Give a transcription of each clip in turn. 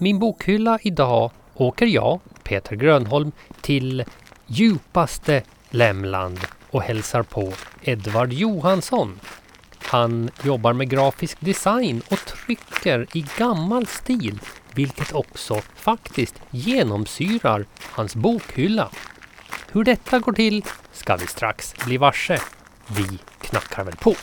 min bokhylla idag åker jag, Peter Grönholm, till djupaste Lämland och hälsar på Edvard Johansson. Han jobbar med grafisk design och trycker i gammal stil, vilket också faktiskt genomsyrar hans bokhylla. Hur detta går till ska vi strax bli varse. Vi knackar väl på.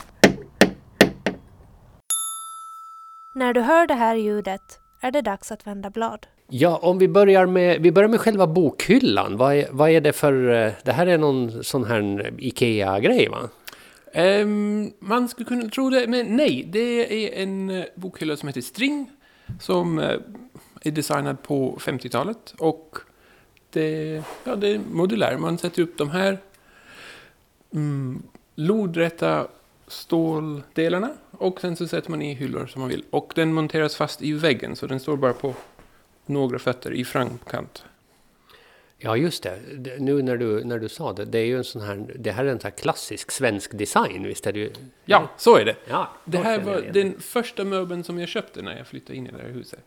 När du hör det här ljudet är det dags att vända blad. Ja, om vi börjar med, vi börjar med själva bokhyllan. Vad är, vad är det för... eh, Det här är någon sån här IKEA-grej va? Ehm, man skulle kunna tro det, men nej. Det är en eh, bokhylla som heter String. Som eh, är designad på 50-talet. Och det, ja, det är modulär. Man sätter upp de här mm, lodrätta ståldelarna. Och sen så sätter man i hyllor som man vill. Och den monteras fast i väggen. Så den står bara på några fötter i framkant. Ja, just det. Nu när du, när du sa det, det är ju en sån här... Det här är en sån här klassisk svensk design, visst är det ju? Ja, så är det. Ja, Det här var den första möbeln som jag köpte när jag flyttade in i det här huset.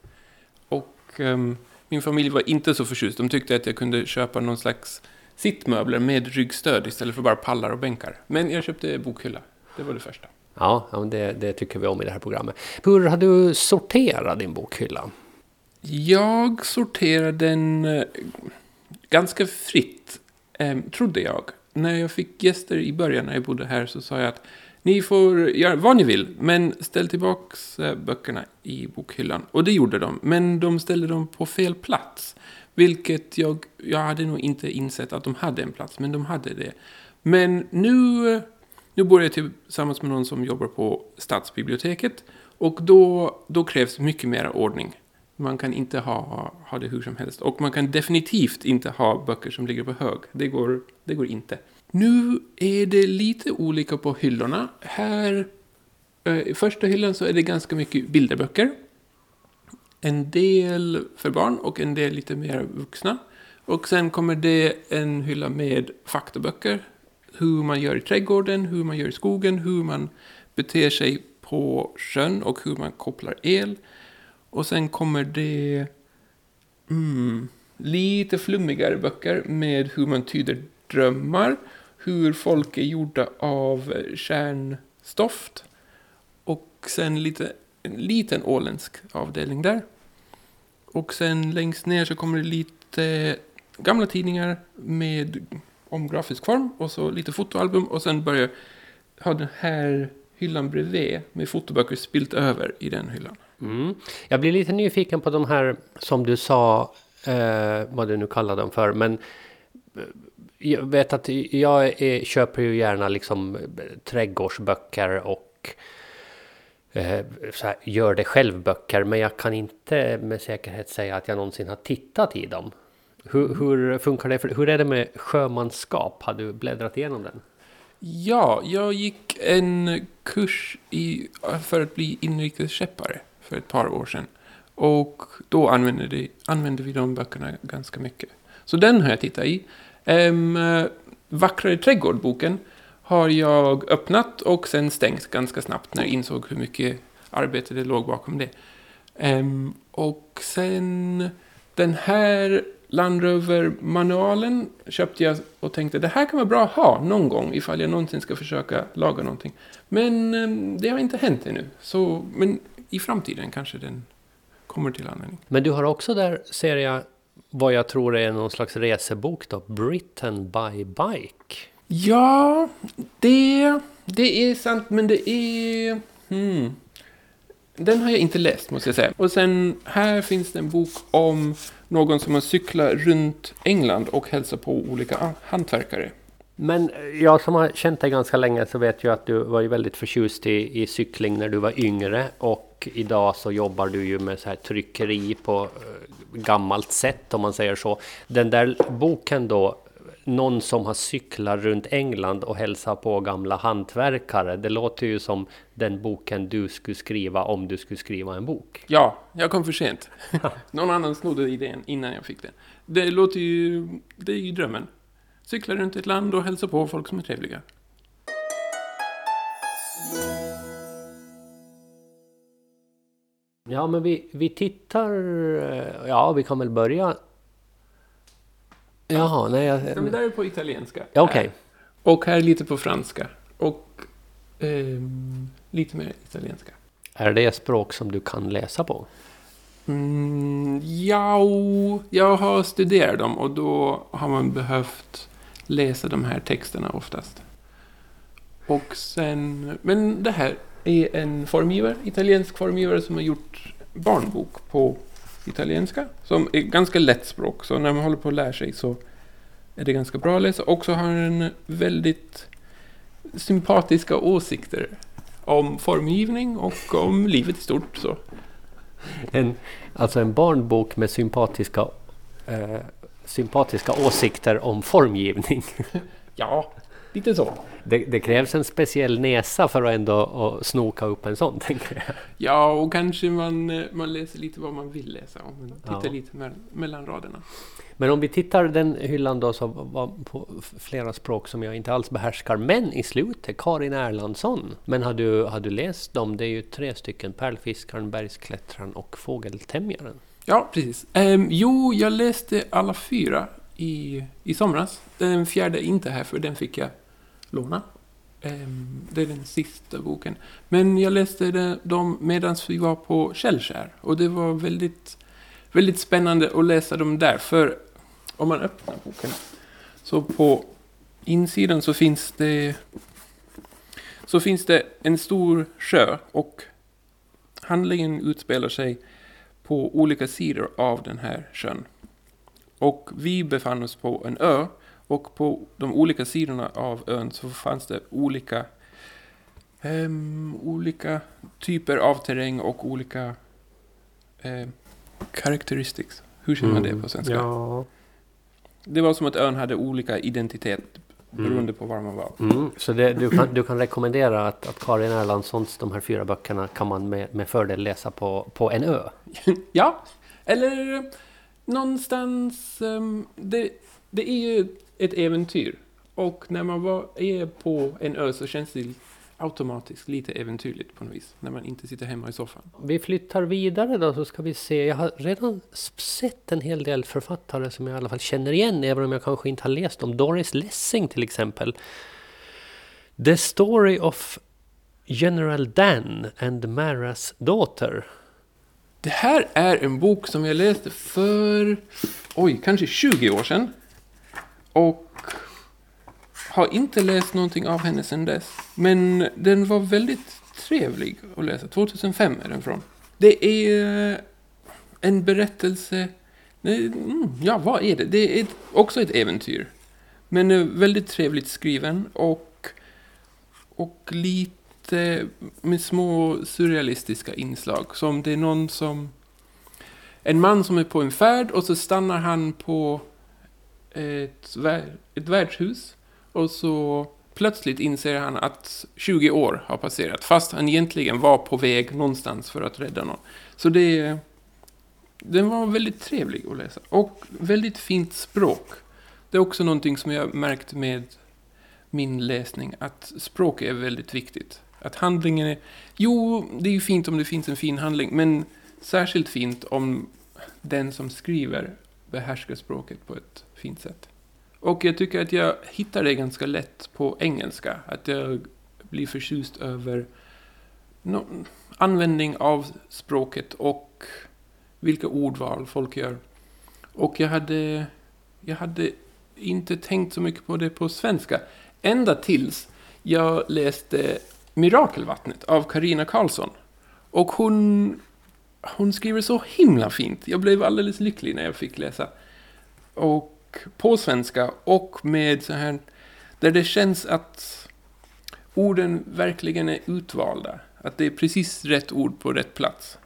Och ehm, min familj var inte så förtjust. De tyckte att jag kunde köpa någon slags sittmöbler med ryggstöd istället för bara pallar och bänkar. Men jag köpte bokhylla. Det var det första. Ja, det, det tycker vi om i det här programmet. Hur har du sorterat din bokhylla? Jag sorterade den eh, ganska fritt, eh, trodde jag. När jag fick gäster i början när jag bodde här så sa jag att ni får göra vad ni vill, men ställ tillbaks eh, böckerna i bokhyllan. Och det gjorde de, men de ställde dem på fel plats. Vilket jag, jag hade nog inte insett att de hade en plats, men de hade det. Men nu, nu bor jag tillsammans med någon som jobbar på stadsbiblioteket. Och då, då krävs mycket mer ordning. Man kan inte ha, ha det hur som helst. Och man kan definitivt inte ha böcker som ligger på hög. Det går, det går inte. Nu är det lite olika på hyllorna. Här, eh, i första hyllan så är det ganska mycket bilderböcker. En del för barn och en del lite mer vuxna. Och sen kommer det en hylla med faktaböcker. Hur man gör i trädgården, hur man gör i skogen, hur man beter sig på sjön och hur man kopplar el. Och sen kommer det mm, lite flummigare böcker med hur man tyder drömmar, hur folk är gjorda av kärnstoft och sen lite, en liten åländsk avdelning där. Och sen längst ner så kommer det lite gamla tidningar med om grafisk form och så lite fotoalbum och sen börjar ha den här hyllan bredvid med fotoböcker spilt över i den hyllan. Mm. Jag blir lite nyfiken på de här som du sa, eh, vad du nu kallar dem för, men eh, jag vet att jag är, köper ju gärna liksom eh, trädgårdsböcker och eh, så här, gör det själv-böcker, men jag kan inte med säkerhet säga att jag någonsin har tittat i dem. Hur, hur funkar det? För, hur är det med sjömanskap? Har du bläddrat igenom den? Ja, jag gick en kurs i, för att bli inrikesskeppare för ett par år sedan. Och då använde, det, använde vi de böckerna ganska mycket. Så den har jag tittat i. Um, Vackrare trädgård-boken har jag öppnat och sen stängt ganska snabbt när jag insåg hur mycket arbete det låg bakom det. Ehm, och sen den här Land Rover-manualen köpte jag och tänkte det här kan vara bra att ha någon gång ifall jag någonsin ska försöka laga någonting. Men ehm, det har inte hänt ännu. Så, men i framtiden kanske den kommer till användning. Men du har också där, ser jag, vad jag tror är någon slags resebok då, Britain by Bike. Ja, det, det är sant, men det är... Hmm. Den har jag inte läst, måste jag säga. Och sen här finns det en bok om någon som har cyklat runt England och hälsat på olika hantverkare. Men eh, jag som har känt dig ganska länge så vet ju att du var ju väldigt förtjust i, i cykling när du var yngre och idag så jobbar du ju med så här tryckeri på eh, gammalt sätt om man säger så. Den där boken då, någon som har cyklat runt England och hälsat på gamla hantverkare. Det låter ju som den boken du skulle skriva om du skulle skriva en bok. Ja, jag kom för sent. Någon annan snodde idén innan jag fick den. Det låter ju... Det är ju drömmen. Cykla runt ett land och hälsa på folk som är trevliga. Ja, men vi, vi tittar... eh, Ja, vi kan väl börja... Jaha, nej... Jag, Ja, men där är på italienska. Ja, Okej. Här. Och här lite på franska. Och ehm, lite mer italienska. Är det språk som du kan läsa på? Mm, ja, jag har studerat dem och då har man behövt läsa de här texterna oftast. Och sen, men det här är en formgivare, italiensk formgivare som har gjort barnbok på italienska. Som är ganska lätt språk, så när man håller på att lära sig så är det ganska bra att läsa. Och så har den väldigt sympatiska åsikter om formgivning och om livet i stort. Så. En, alltså en barnbok med sympatiska, eh, sympatiska åsikter om formgivning. Ja, lite så. Det, det krävs en speciell näsa för att ändå att snoka upp en sån, tänker jag. Ja, och kanske man, eh, man läser lite vad man vill läsa om man tittar Ja. lite me- mellan raderna. Men om vi tittar den hyllan då som var på flera språk som jag inte alls behärskar. Men i slutet, Karin Erlandsson. Men har du, har du läst dem? Det är ju tre stycken. Pärlfiskaren, Bergsklättraren och Fågeltämjaren. Ja, precis. Ehm, jo, jag läste alla fyra i, i somras. Den fjärde är inte här, för den fick jag låna. Ehm, det är den sista boken. Men jag läste dem medan vi var på Källskär. Och det var väldigt, väldigt spännande att läsa dem där. För om man öppnar boken så på insidan så finns det så finns det en stor sjö och handlingen utspelar sig på olika sidor av den här sjön. Och vi befann oss på en ö och på de olika sidorna av ön så fanns det olika ehm, olika typer av terräng och olika eh, characteristics. Hur säger man det på svenska? Ja. Det var som att ön hade olika identitet Mm. beroende på var man var. Mm. Så det, du, kan, du kan rekommendera att, att Karin Erlandssons de här fyra böckerna kan man med, med fördel läsa på, på en ö. Ja, eller någonstans... ehm, det, det är ju ett äventyr. Och när man var, är på en ö så känns det automatiskt lite äventyrligt på något vis. När man inte sitter hemma i soffan. Vi flyttar vidare då så ska vi se. Jag har redan sett en hel del författare som jag i alla fall känner igen även om jag kanske inte har läst dem. Doris Lessing till exempel. The Story of General Dan and Maras Daughter. Det här är en bok som jag läste för, oj, kanske 20 år sedan. Och har inte läst någonting av henne sedan dess. Men den var väldigt trevlig att läsa. 2005 är den från. Det är eh, en berättelse... Mm, ja, vad är det? Det är också ett äventyr. Men eh, väldigt trevligt skriven och, och lite med små surrealistiska inslag. Som det är någon som... En man som är på en färd och så stannar han på ett, ett värdshus. Och så plötsligt inser han att 20 år har passerat. Fast han egentligen var på väg någonstans för att rädda någon. Så det... Den var väldigt trevlig att läsa. Och väldigt fint språk. Det är också någonting som jag märkt med min läsning. Att språk är väldigt viktigt. Att handlingen är... Jo, det är ju fint om det finns en fin handling. Men särskilt fint om den som skriver behärskar språket på ett fint sätt. Och jag tycker att jag hittar det ganska lätt på engelska. Att jag blir förtjust över no, användning av språket och vilka ordval folk gör. Och jag hade, jag hade inte tänkt så mycket på det på svenska. Ända tills jag läste Mirakelvattnet av Karina Karlsson. Och hon, hon skriver så himla fint. Jag blev alldeles lycklig när jag fick läsa. Och på svenska och med så här, där det känns att orden verkligen är utvalda. Att det är precis rätt ord på rätt plats.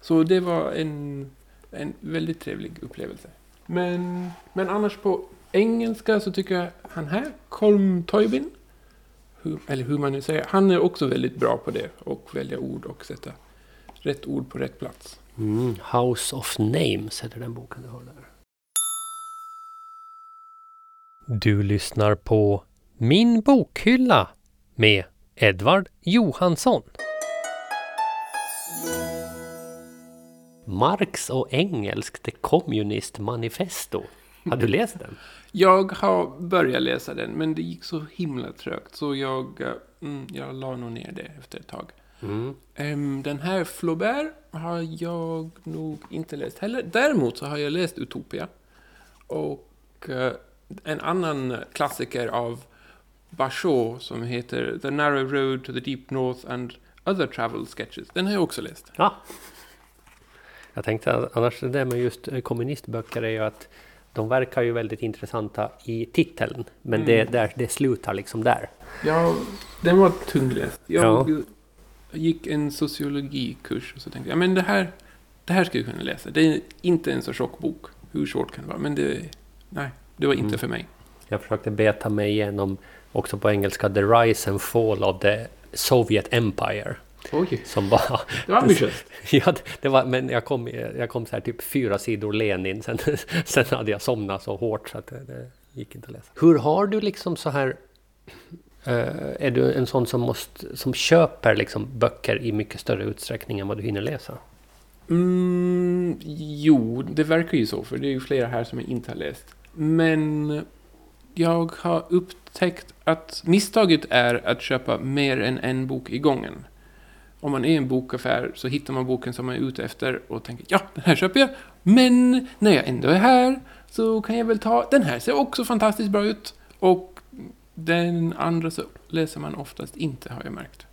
Så det var en, en väldigt trevlig upplevelse. Men, men annars på engelska så tycker jag han här, Colm Toibin, hur, eller hur man nu säger, han är också väldigt bra på det. Och välja ord och sätta rätt ord på rätt plats. Mm. House of Names heter den boken du har där. Du lyssnar på Min bokhylla med Edvard Johansson. Marx och Engels, The Communist Manifesto. Har du läst den? Jag har börjat läsa den, men det gick så himla trögt. Så jag, eh, mm, jag la nog ner det efter ett tag. Mm. Em, den här Flaubert har jag nog inte läst heller. Däremot så har jag läst Utopia. Och eh, en annan klassiker av Bachot som heter The Narrow Road to the Deep North and Other Travel Sketches. Den har jag också läst. Ja. Jag tänkte annars det där med just eh, kommunistböcker är ju att de verkar ju väldigt intressanta i titeln. Men Mm. det, där, det slutar liksom där. Ja, den var tungläst. Jag gick en sociologikurs och så tänkte jag, men det här, det här ska jag kunna läsa. Det är inte en så tjock bok. Hur svårt kan det vara? Men det, nej, det var inte Mm. för mig. Jag försökte beta mig igenom också på engelska The Rise and Fall of the Soviet Empire. Oj, Som bara... det var ambitiöst. Ja, det- var, men jag kom, jag kom så här typ fyra sidor Lenin. Sen, sen hade jag somnat så hårt så att det, det gick inte att läsa. Hur har du liksom så här... eh, är du en sån som, måste, som köper liksom böcker i mycket större utsträckning än vad du hinner läsa? Mm, jo, det verkar ju så, för det är ju flera här som jag inte har läst. Men jag har upptäckt att misstaget är att köpa mer än en bok i gången. Om man är i en bokaffär så hittar man boken som man är ute efter och tänker ja, den här köper jag. Men när jag ändå är här så kan jag väl ta, den här ser också fantastiskt bra ut. Och den andra så läser man oftast inte har jag märkt.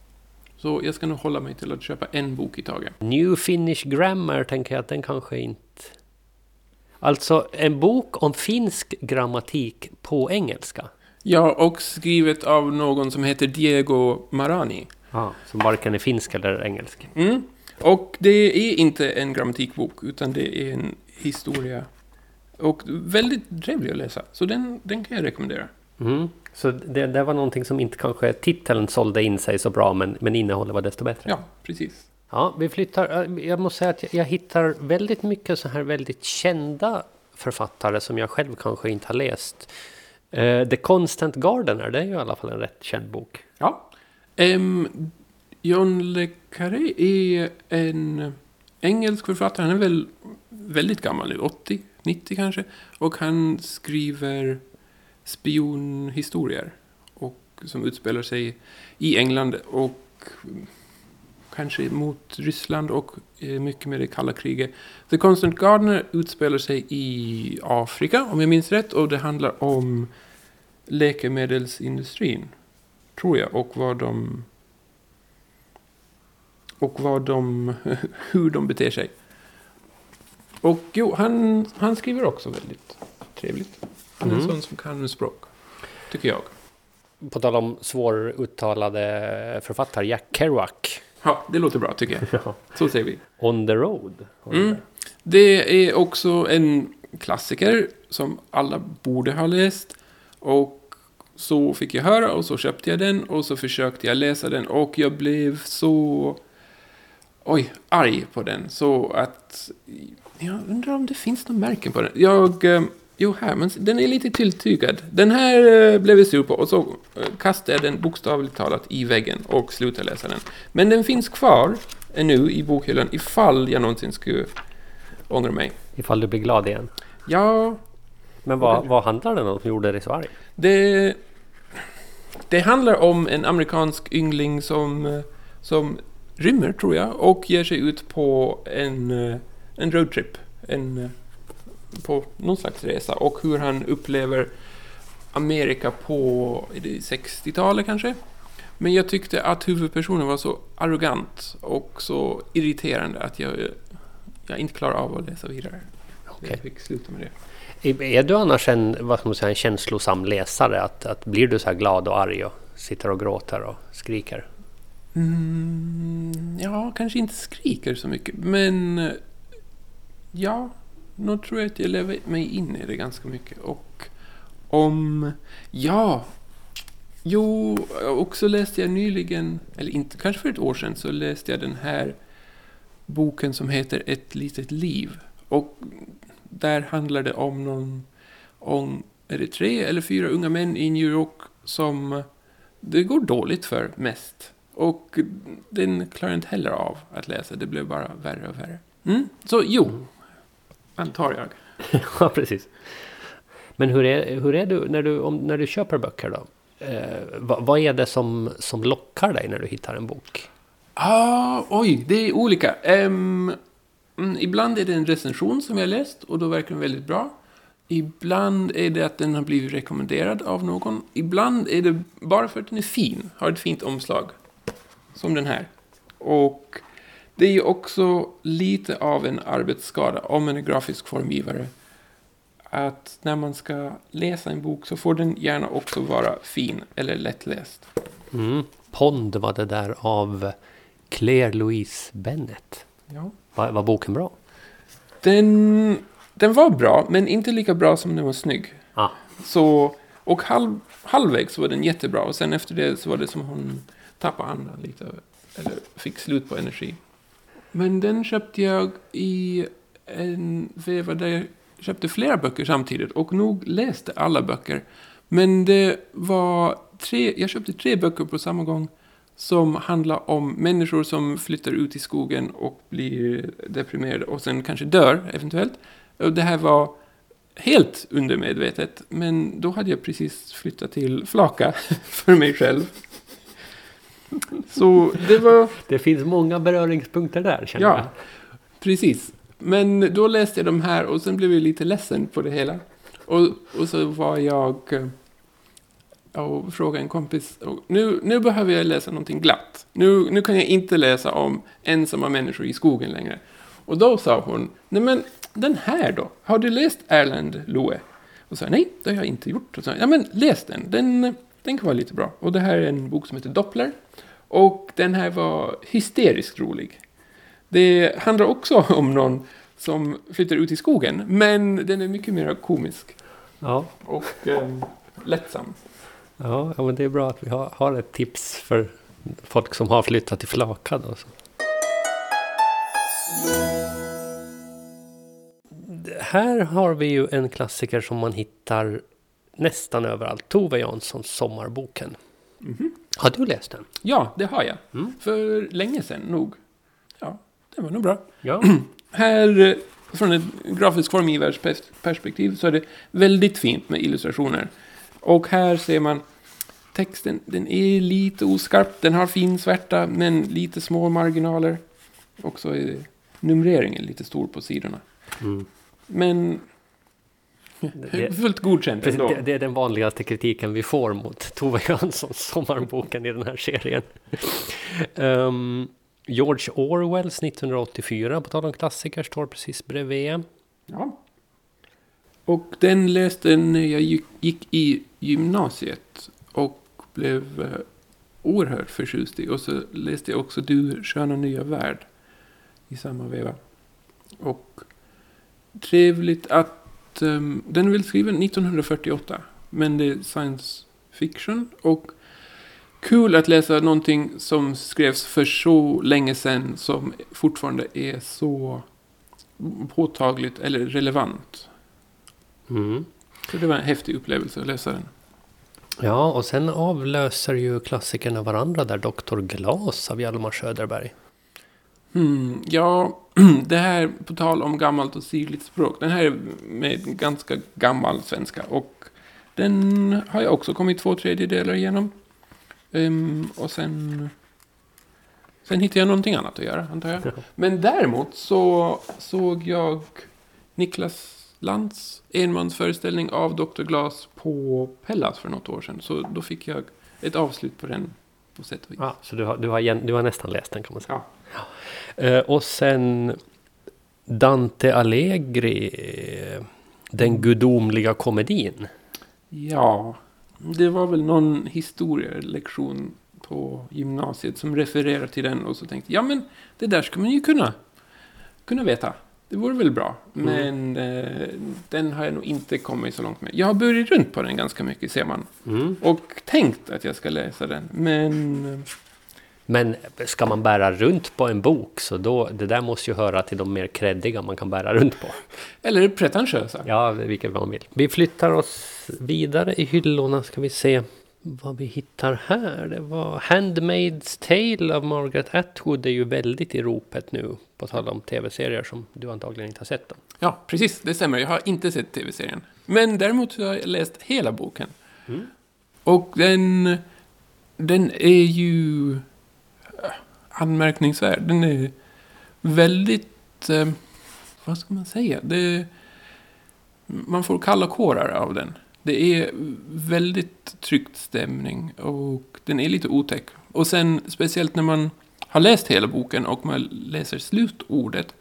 Så jag ska nog hålla mig till att köpa en bok i taget. New Finnish Grammar tänker jag att den kanske inte... Alltså en bok om finsk grammatik på engelska. Ja, och skrivet av någon som heter Diego Marani. Ja, som varken är finsk eller engelsk. Mm. Och det är inte en grammatikbok, utan det är en historia. Och väldigt trevlig att läsa, så den, den kan jag rekommendera. Mm. Så det, det var någonting som inte kanske titeln sålde in sig så bra, men, men innehållet var desto bättre. Ja, precis. Ja, vi flyttar. Jag måste säga att jag, hittar väldigt mycket så här väldigt kända författare som jag själv kanske inte har läst. Uh, The Constant Gardener, det är ju i alla fall en rätt känd bok. Ja. Um, John Le Carré är en engelsk författare. Han är väl väldigt gammal nu, 80, 90 kanske. Och han skriver spionhistorier. Och, som utspelar sig i England och kanske mot Ryssland och eh, mycket med det kalla kriget. The Constant Gardener utspelar sig i Afrika, om jag minns rätt. Och det handlar om läkemedelsindustrin, tror jag. Och vad de... Och vad de... hur de beter sig. Och jo, han, han skriver också väldigt trevligt. Han är en Mm. sån som kan språk, tycker jag. På tal om svåruttalade författare, Jack Kerouac. Ja, det låter bra tycker jag. Ja. Så säger vi. On the Road. Mm. det? Är också en klassiker som alla borde ha läst. Och så fick jag höra och så köpte jag den och så försökte jag läsa den och jag blev så... Oj, arg på den. Så att... Jag undrar om det finns någon märken på den. Jag... Jo, här, men den är lite tilltygad. Den här eh, blev jag sur på och så eh, kastade jag den bokstavligt talat i väggen och slutade läsa den. Men den finns kvar ännu i bokhyllan ifall jag någonsin skulle ångra mig. Ifall du blir glad igen. Ja, Men vad, vad handlar den om som gjorde dig så arg? det, det handlar om en amerikansk yngling som, eh, som rymmer, tror jag, och ger sig ut på en, en roadtrip. En, på någon slags resa. Och hur han upplever Amerika på är det 60-talet kanske. Men jag tyckte att huvudpersonen var så arrogant och så irriterande att jag, jag inte klarar av att läsa vidare. Okej. Jag fick sluta med det. Är du annars en, vad ska man säga, en känslosam läsare? Att, att blir du så här glad och arg och sitter och gråter och skriker? Mm, ja, kanske inte skriker så mycket, men ja, nog tror jag att jag lever mig in i det ganska mycket. Och om, ja, jo, också läste jag nyligen, eller inte, kanske för ett år sedan, så läste jag den här boken som heter Ett litet liv. Och där handlar det om någon, om, är det tre eller fyra unga män i New York som det går dåligt för mest. Och den klarar inte heller av att läsa. Det blev bara värre och värre. Mm. Så jo, antar jag. ja, precis. Men hur är, hur är du när du, om, när du köper böcker då? Eh, vad, vad är det som, som lockar dig när du hittar en bok? Ah, oj, det är olika. Mm, ibland är det en recension som jag läst och då verkar den väldigt bra. Ibland är det att den har blivit rekommenderad av någon. Ibland är det bara för att den är fin, har ett fint omslag. Som den här. Och det är ju också lite av en arbetsskada om är grafisk formgivare. Att när man ska läsa en bok så får den gärna också vara fin eller lättläst. Mm. Pond var det där av Claire Louise Bennett. Ja. Var, var boken bra? Den, den var bra, men inte lika bra som den var snygg. Ah. Så, och halv, halvvägs var den jättebra och sen efter det så var det som hon tappade andan lite. Eller fick slut på energi. Men den köpte jag i en veva där jag köpte flera böcker samtidigt och nog läste alla böcker. Men det var tre, jag köpte tre böcker på samma gång som handlar om människor som flyttar ut i skogen och blir deprimerade och sen kanske dör eventuellt. Och det här var helt undermedvetet, men då hade jag precis flyttat till Flaka för mig själv. Så det var... Det finns många beröringspunkter där känner jag. Ja, precis. Men då läste jag de här och sen blev jag lite ledsen på det hela. Och, och så var jag eh, och frågade en kompis. Nu, nu behöver jag läsa någonting glatt. Nu, nu kan jag inte läsa om ensamma människor i skogen längre. Och då sa hon, nej men den här då? Har du läst Erland Loe? Och sa nej, det har jag inte gjort. Och sa, ja men läs den. den, den kan vara lite bra. Och det här är en bok som heter Doppler. Och den här var hysteriskt rolig. Det handlar också om någon som flyttar ut i skogen, men den är mycket mer komisk Ja, och eh, lättsam. ja, ja men det är bra att vi har, har ett tips för folk som har flyttat till Flaka. Då. Här har vi ju en klassiker som man hittar nästan överallt. Tove Janssons Sommarboken. Mhm. Har du läst den? Ja, det har jag. Mm. För länge sedan nog. Ja, det var nog bra. Ja. Här, eh, från ett grafisk formgivares pers- perspektiv, så är det väldigt fint med illustrationer. Och här ser man texten, den är lite oskarp, den har fin svärta, men lite små marginaler. Och så är numreringen lite stor på sidorna. Mm. Men fullt godkänt ändå. det, det är den vanligaste kritiken vi får mot Tove Janssons Sommarboken i den här serien. Ehm, George Orwells 1984, på tal om klassiker, står precis bredvid. Ja. Och den läste när jag gick, gick i gymnasiet och blev eh, oerhört förtjust i. Och så läste jag också Du sköna nya värld i samma veva. Och trevligt att um, den är väl skriven 1948, men det är science fiction. Och kul att läsa någonting som skrevs för så länge sedan som fortfarande är så påtagligt eller relevant. Mm. Så det var en häftig upplevelse att läsa den. Ja, och sen avlöser ju klassikerna varandra där Dr. Glas av Hjalmar Söderberg. Hmm, ja, det här på tal om gammalt och sirligt språk. Den här är med ganska gammal svenska. Och den har jag också kommit två tredjedelar igenom. Ehm, och sen... Sen hittade jag någonting annat att göra, antar jag. Men däremot så såg jag Niklas Lantz enmansföreställning av Dr. Glas på Pellas för något år sedan. Så då fick jag ett avslut på den på sätt och vis. Ja, så du har, du, har, du har nästan läst den kan man säga. Ja. Eh, och sen Dante Allegri, Den gudomliga komedin. Ja, det var väl någon historielektion på gymnasiet som refererar till den och så tänkte jag, ja men det där ska man ju kunna, kunna veta. Det vore väl bra. Men eh, den har jag nog inte kommit så långt med. Jag har börjat runt på den ganska mycket ser man. Mm. Och tänkt att jag ska läsa den. Men eh, Men ska man bära runt på en bok så då, det där måste ju höra till de mer kreddiga man kan bära runt på. eller pretentiösa. Ja, vilket man vill. Vi flyttar oss vidare i hyllorna ska vi se. vad vi hittar här. Det var Handmaid's Tale av Margaret Atwood. Det är ju väldigt i ropet nu. På tal om tv-serier som du antagligen inte har sett. Dem. Ja, precis. Det stämmer. Jag har inte sett tv-serien. Men däremot har jag läst hela boken. Mm. Och den, den är ju anmärkningsvärd. Den är väldigt, eh, vad ska man säga? Det, man får kalla kårar av den. Det är väldigt tryckt stämning och den är lite otäck. Och sen speciellt när man har läst hela boken och man läser slutordet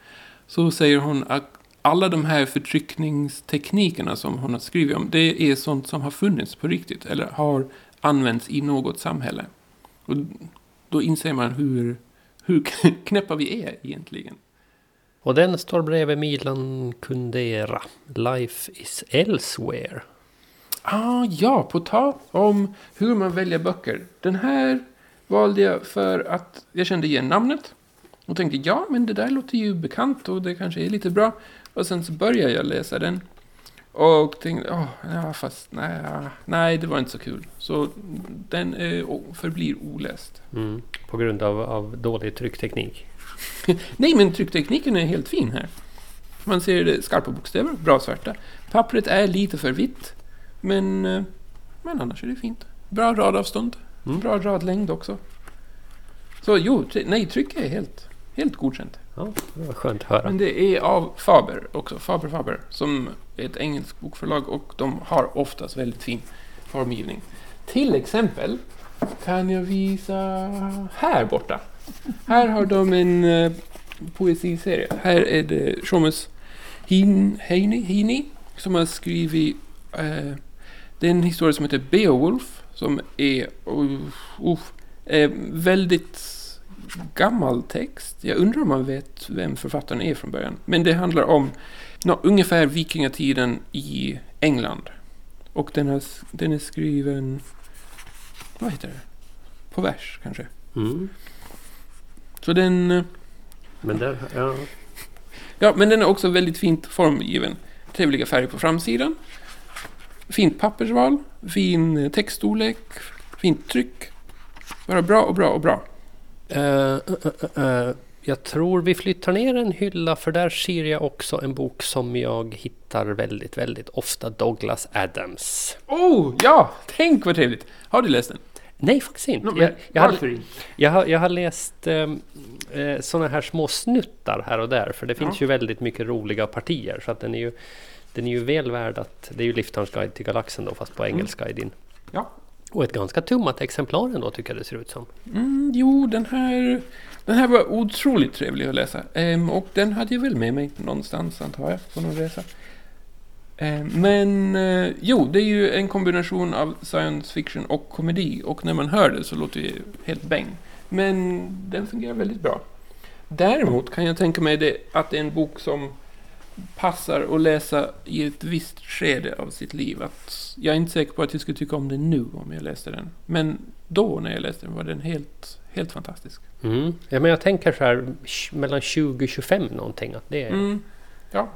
så säger hon att alla de här förtryckningsteknikerna som hon har skrivit om, det är sånt som har funnits på riktigt eller har använts i något samhälle. Och då inser man hur, hur knäppa vi är egentligen. Och den står bredvid Milan Kundera. Life is elsewhere. Ah, ja, på tal om hur man väljer böcker. Den här valde jag för att jag kände igen namnet. Och tänkte, ja, men det där låter ju bekant och det kanske är lite bra. Och sen så började jag läsa den. Och tänkte, åh, ja, fast nej, nej, det var inte så kul. Så den är, förblir oläst. Mm, på grund av, av dålig tryckteknik? nej, men trycktekniken är helt fin här. Man ser skarpa bokstäver, bra svarta. Pappret är lite för vitt. Men, eh, men annars är det fint. Bra radavstånd. Mm. Bra radlängd också. Så jo, nej, tryck är helt, helt godkänt. Ja, det var skönt att höra. Men det är av Faber också. Faber Faber. Som ett engelskt bokförlag och de har oftast väldigt fin formgivning. Till exempel kan jag visa här borta. Här har de en eh, poesiserie. Här är det Shomes Heini, som har skrivit eh, det är en historia som heter Beowulf. Som är, uh, uh, är väldigt gammal text. Jag undrar om man vet vem författaren är från början. Men det handlar om no, ungefär vikingatiden i England. Och den, har, den är skriven... Vad heter det? På vers kanske. Mm. Så den... Eh, men där, ja. Ja, men den är också väldigt fint formgiven. Trevliga färger på framsidan. Fint pappersval, fin textstorlek, fint tryck. Bara bra och bra och bra. Uh, uh, uh, jag tror vi flyttar ner en hylla för där ser jag också en bok som jag hittar väldigt, väldigt ofta. Douglas Adams. Oh, ja! Tänk vad trevligt! Har du läst den? Nej, faktiskt inte. No, jag, jag, har, jag, har, jag har läst um, eh, sådana här små snuttar här och där. För det finns ja. ju väldigt mycket roliga partier. Så att den är ju den är ju väl värd att... Det är ju Liftarens guide till galaxen då, fast på mm. engelska mm. i din. Ja. Och ett ganska tummat exemplar ändå, tycker jag det ser ut som. Mm, jo, den här, den här var otroligt trevlig att läsa. Ehm, och den hade jag väl med mig någonstans, antar jag, på någon resa. Ehm, men eh, jo, det är ju en kombination av science fiction och komedi. Och när man hör det så låter det helt bäng. Men den fungerar väldigt bra. Däremot kan jag tänka mig det, att det är en bok som passar att läsa i ett visst skede av sitt liv. Att jag är inte säker på att jag skulle tycka om den nu om jag läste den. Men då när jag läste den var den helt, helt fantastisk. Mm. Ja, men jag tänker så här mellan 20 och 25 någonting. Att det är... Mm. Ja.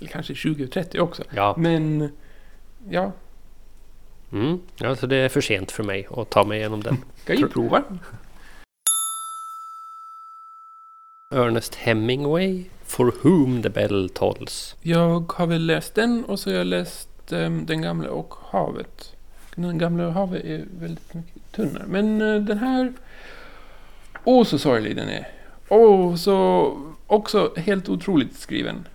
Eller kanske 20 och 30 också. Ja. Men ja. Mm. Alltså det är för sent för mig att ta mig igenom den. Ska ju prova. Ernest Hemingway For whom the bell tolls. Jag har väl läst den och så har jag läst um, Den gamla och havet. Den gamla och havet är väldigt mycket tunnare. Men uh, den här... Åh, oh, så sorglig den är. Åh, oh, så... Också helt otroligt skriven.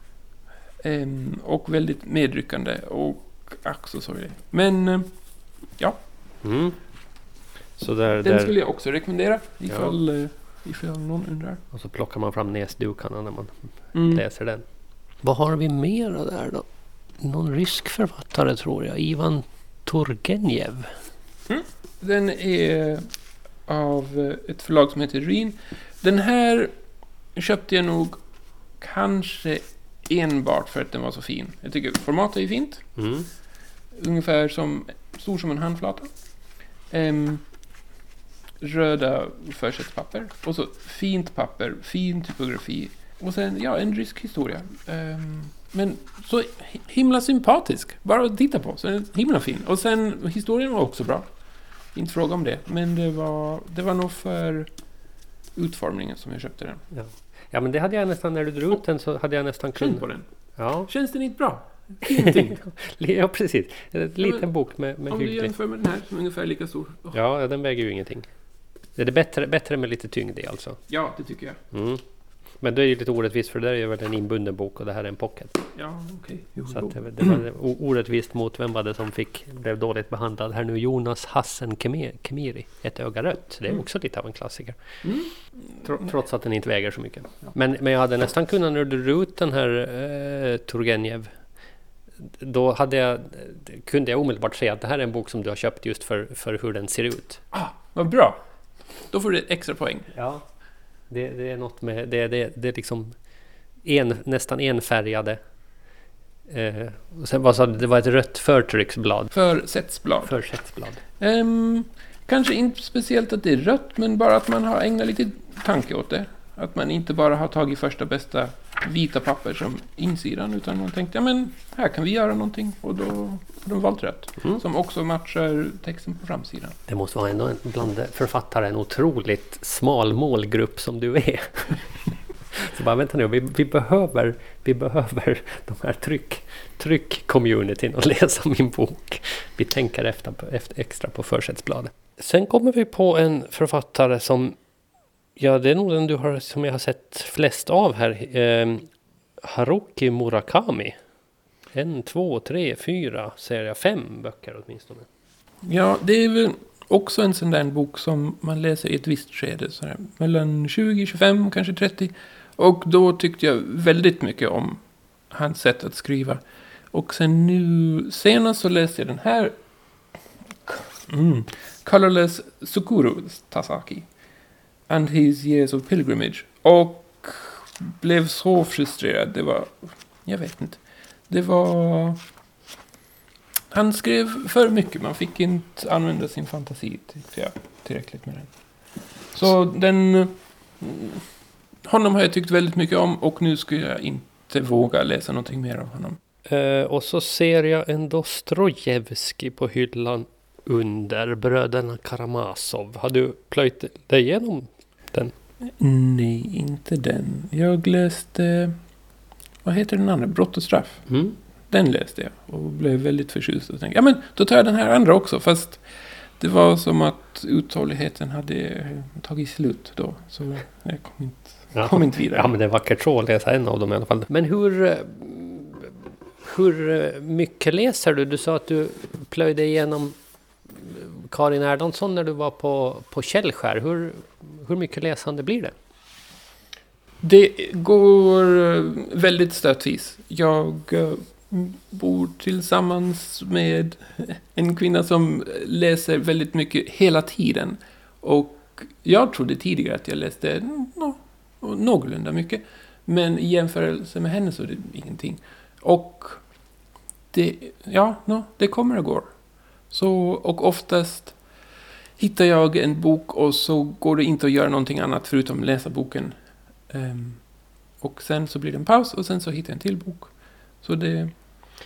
Um, och väldigt medryckande och ack så sorglig. Men, uh, ja. Mm. Så där, den där... skulle jag också rekommendera ifall... Ja. Ifall någon undrar. Och så plockar man fram näsdukarna när man mm. läser den. Vad har vi mera där då? Någon rysk författare tror jag. Ivan Turgenev. Mm. Den är av ett förlag som heter Ryn. Den här köpte jag nog kanske enbart för att den var så fin. Jag tycker formatet är fint. Mm. Ungefär som stor som en handflata. Um, röda försättspapper. Och så fint papper, fin typografi. Och sen, ja, en rysk historia. Um, men så himla sympatisk. Bara att titta på. Så himla fin. Och sen, historien var också bra. Inte fråga om det. Men det var, det var nog för utformningen som jag köpte den. Ja. ja, men det hade jag nästan, när du drog ut den så hade jag nästan Känn kunnat... på den. Ja, Känns den inte bra? Ingenting. ja precis. En liten bok med, med Om du hygglig... jämför med den här som är ungefär lika stor. Ja, ja, den väger ju ingenting. Är det bättre, bättre med lite tyngd i alltså. Ja, det tycker jag. Mm. Men det är ju lite orättvist för det där är väl en inbunden bok och det här är en pocket. Ja, okej. Jo, Så att det, det var orättvist mot vem var det som fick, blev dåligt behandlad här nu? Jonas Hassen Kemiri, Ett öga rött. Det är Mm. också lite av en klassiker. Mm. Tro- Trots att den inte väger så mycket. Ja. Men, men jag hade nästan kunnat när du drog ut den här eh, Turgenev. Då hade jag, kunde jag omedelbart säga att det här är en bok som du har köpt just för, för hur den ser ut. Ah, vad bra. Då får du extra poäng. Ja, det, det är något med... Det, det, det är liksom en, nästan enfärgade. Eh, och sen vad sa du? Det var ett rött förtrycksblad. För sättsblad. Försättsblad. Ehm, kanske inte speciellt att det är rött, men bara att man har ägnat lite tanke åt det. Att man inte bara har tagit första bästa vita papper som insidan, utan man tänkte ja men här kan vi göra någonting och då har de valt rött. Mm. Som också matchar texten på framsidan. Det måste vara ändå en, bland författare en otroligt smal målgrupp som du är. Så bara vänta nu, vi, vi, behöver, vi behöver de här tryck, tryck-communityn och läsa min bok. Vi tänker efter, efter, extra på försättsbladet. Sen kommer vi på en författare som, ja det är nog den du har, som jag har sett flest av här. Eh, Haruki Murakami. En, två, tre, fyra, säger jag, fem böcker åtminstone. Ja, det är väl också en sån där bok som man läser i ett visst skede. Så här, mellan 20, 25, kanske 30. Och då tyckte jag väldigt mycket om hans sätt att skriva. Och sen nu senast så läste jag den här. Mm. Colorless Sukuru Tasaki. And his years of pilgrimage. Och blev så frustrerad. Det var... Jag vet inte. Det var... Han skrev för mycket. Man fick inte använda sin fantasi tyckte jag, tillräckligt med den. Så den... Honom har jag tyckt väldigt mycket om och nu skulle jag inte våga läsa någonting mer av honom. Uh, och så ser jag en Dostojevskij på hyllan under Bröderna Karamazov. Har du plöjt dig igenom? Nej, inte den. Jag läste... Vad heter den andra? Brott och straff. Mm. Den läste jag och blev väldigt förtjust. Och tänkte, ja men då tar jag den här andra också. Fast det var som att uthålligheten hade tagit slut då. Så jag kom inte, Ja. kom inte vidare. ja, men det är vackert så att läsa en av dem i alla fall. Men hur, hur mycket läser du? Du sa att du plöjde igenom Karin Erlandsson när du var på, på Källskär. Hur, hur mycket läsande blir det? Det går eh, väldigt stötvis. Jag eh, bor tillsammans med en kvinna som läser väldigt mycket hela tiden. Och jag trodde tidigare att jag läste no, någorlunda mycket. Men i jämförelse med henne så är det ingenting. Och det, ja, no, det kommer och går. Så, och oftast hittar jag en bok och så går det inte att göra någonting annat förutom läsa boken. Ehm, och sen så blir det en paus och sen så hittar jag en till bok. Så det...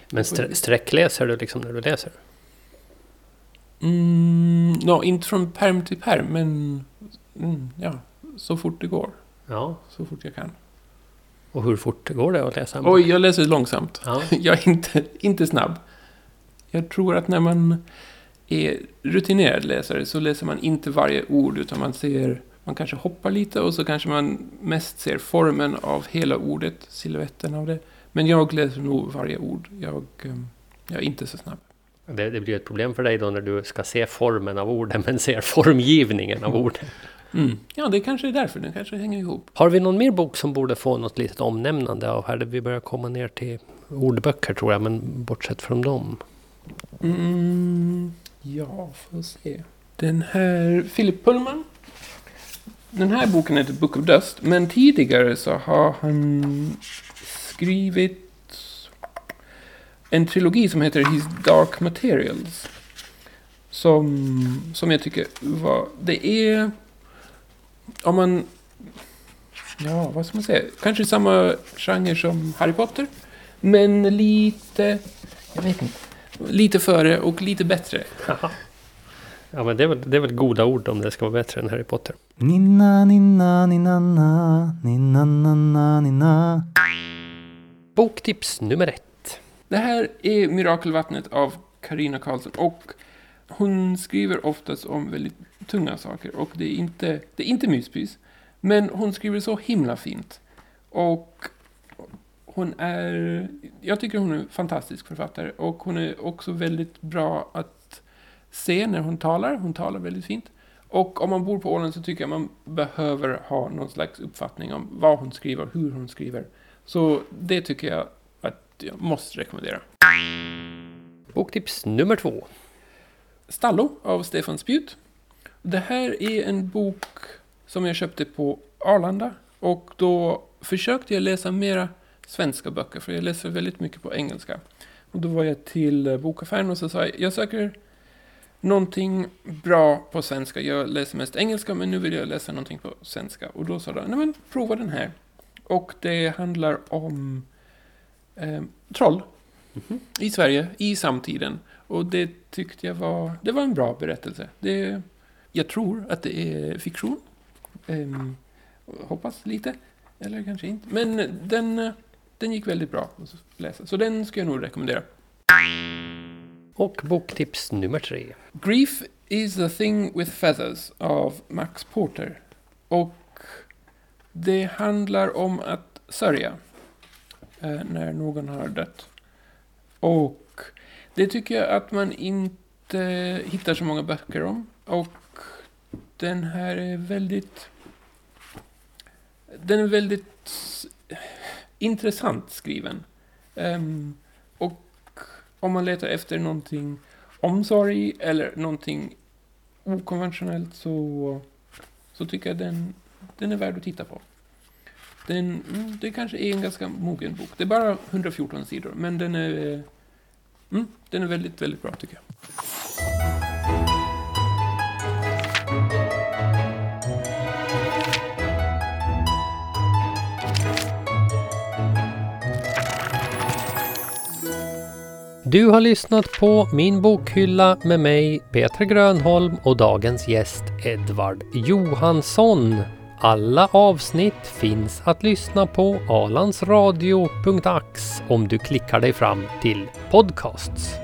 Men stre- sträckläser du liksom när du läser? Mm, no, inte från perm till perm, men mm, ja, så fort det går. Ja. Så fort jag kan. Och hur fort går det att läsa en bok? Oj, jag läser långsamt. Ja. Jag är inte, inte snabb. Jag tror att när man är rutinerad läsare så läser man inte varje ord utan man ser, man kanske hoppar lite och så kanske man mest ser formen av hela ordet, siluetten av det. Men jag läser nog varje ord. Jag, ehm, jag är inte så snabb. Det, det blir ett problem för dig då när du ska se formen av orden men ser formgivningen av orden. Mm. Ja, det kanske är därför. Den kanske hänger ihop. Har vi någon mer bok som borde få något litet omnämnande av här? Vi börjar komma ner till ordböcker tror jag, men bortsett från dem. Mm, ja, får se. Den här, Philip Pullman. Den här boken heter Book of Dust, men tidigare så har han skrivit en trilogi som heter His Dark Materials. Som, som jag tycker var, det är, om man, ja vad ska man säga, kanske samma genre som Harry Potter. Men lite, jag vet inte, lite före och lite bättre. Ja, men det är, väl, det är väl goda ord om det ska vara bättre än Harry Potter. Ninna, ninna, ninna, na, ninna, na, na, ninna. Boktips nummer ett. Det här är Mirakelvattnet av Karina Karlsson och hon skriver oftast om väldigt tunga saker och det är inte, det är inte myspys. Men hon skriver så himla fint. Och hon är, jag tycker hon är en fantastisk författare och hon är också väldigt bra att se när hon talar. Hon talar väldigt fint. Och om man bor på Åland så tycker jag man behöver ha någon slags uppfattning om vad hon skriver, hur hon skriver. Så det tycker jag att jag måste rekommendera. Boktips nummer två. Stallo av Stefan Spjut. Det här är en bok som jag köpte på Arlanda och då försökte jag läsa mera svenska böcker för jag läser väldigt mycket på engelska. Och då var jag till eh, bokaffären och så sa jag, jag söker någonting bra på svenska. Jag läser mest engelska men nu vill jag läsa någonting på svenska. Och då sa de, nej men prova den här. Och det handlar om eh, troll i Sverige i samtiden. Och det tyckte jag var, det var en bra berättelse. Det, jag tror att det är fiktion. Ehm, hoppas lite, eller kanske inte. Men den, den gick väldigt bra att läsa, så den ska jag nog rekommendera. Och boktips nummer tre. Grief is a thing with feathers av Max Porter. Och det handlar om att sörja eh, när någon har dött. Och det tycker jag att man inte hittar så många böcker om. Och den här är väldigt... Den är väldigt intressant skriven. Um, och om man letar efter någonting omsorg eller någonting okonventionellt så, så tycker jag den, den är värd att titta på. Den, mm, det kanske är en ganska mogen bok. Det är bara 114 sidor, men den är, mm, den är väldigt, väldigt bra tycker jag. Du har lyssnat på Min bokhylla med mig, Peter Grönholm och dagens gäst Edvard Johansson. Alla avsnitt finns att lyssna på alandsradio.ax om du klickar dig fram till podcasts.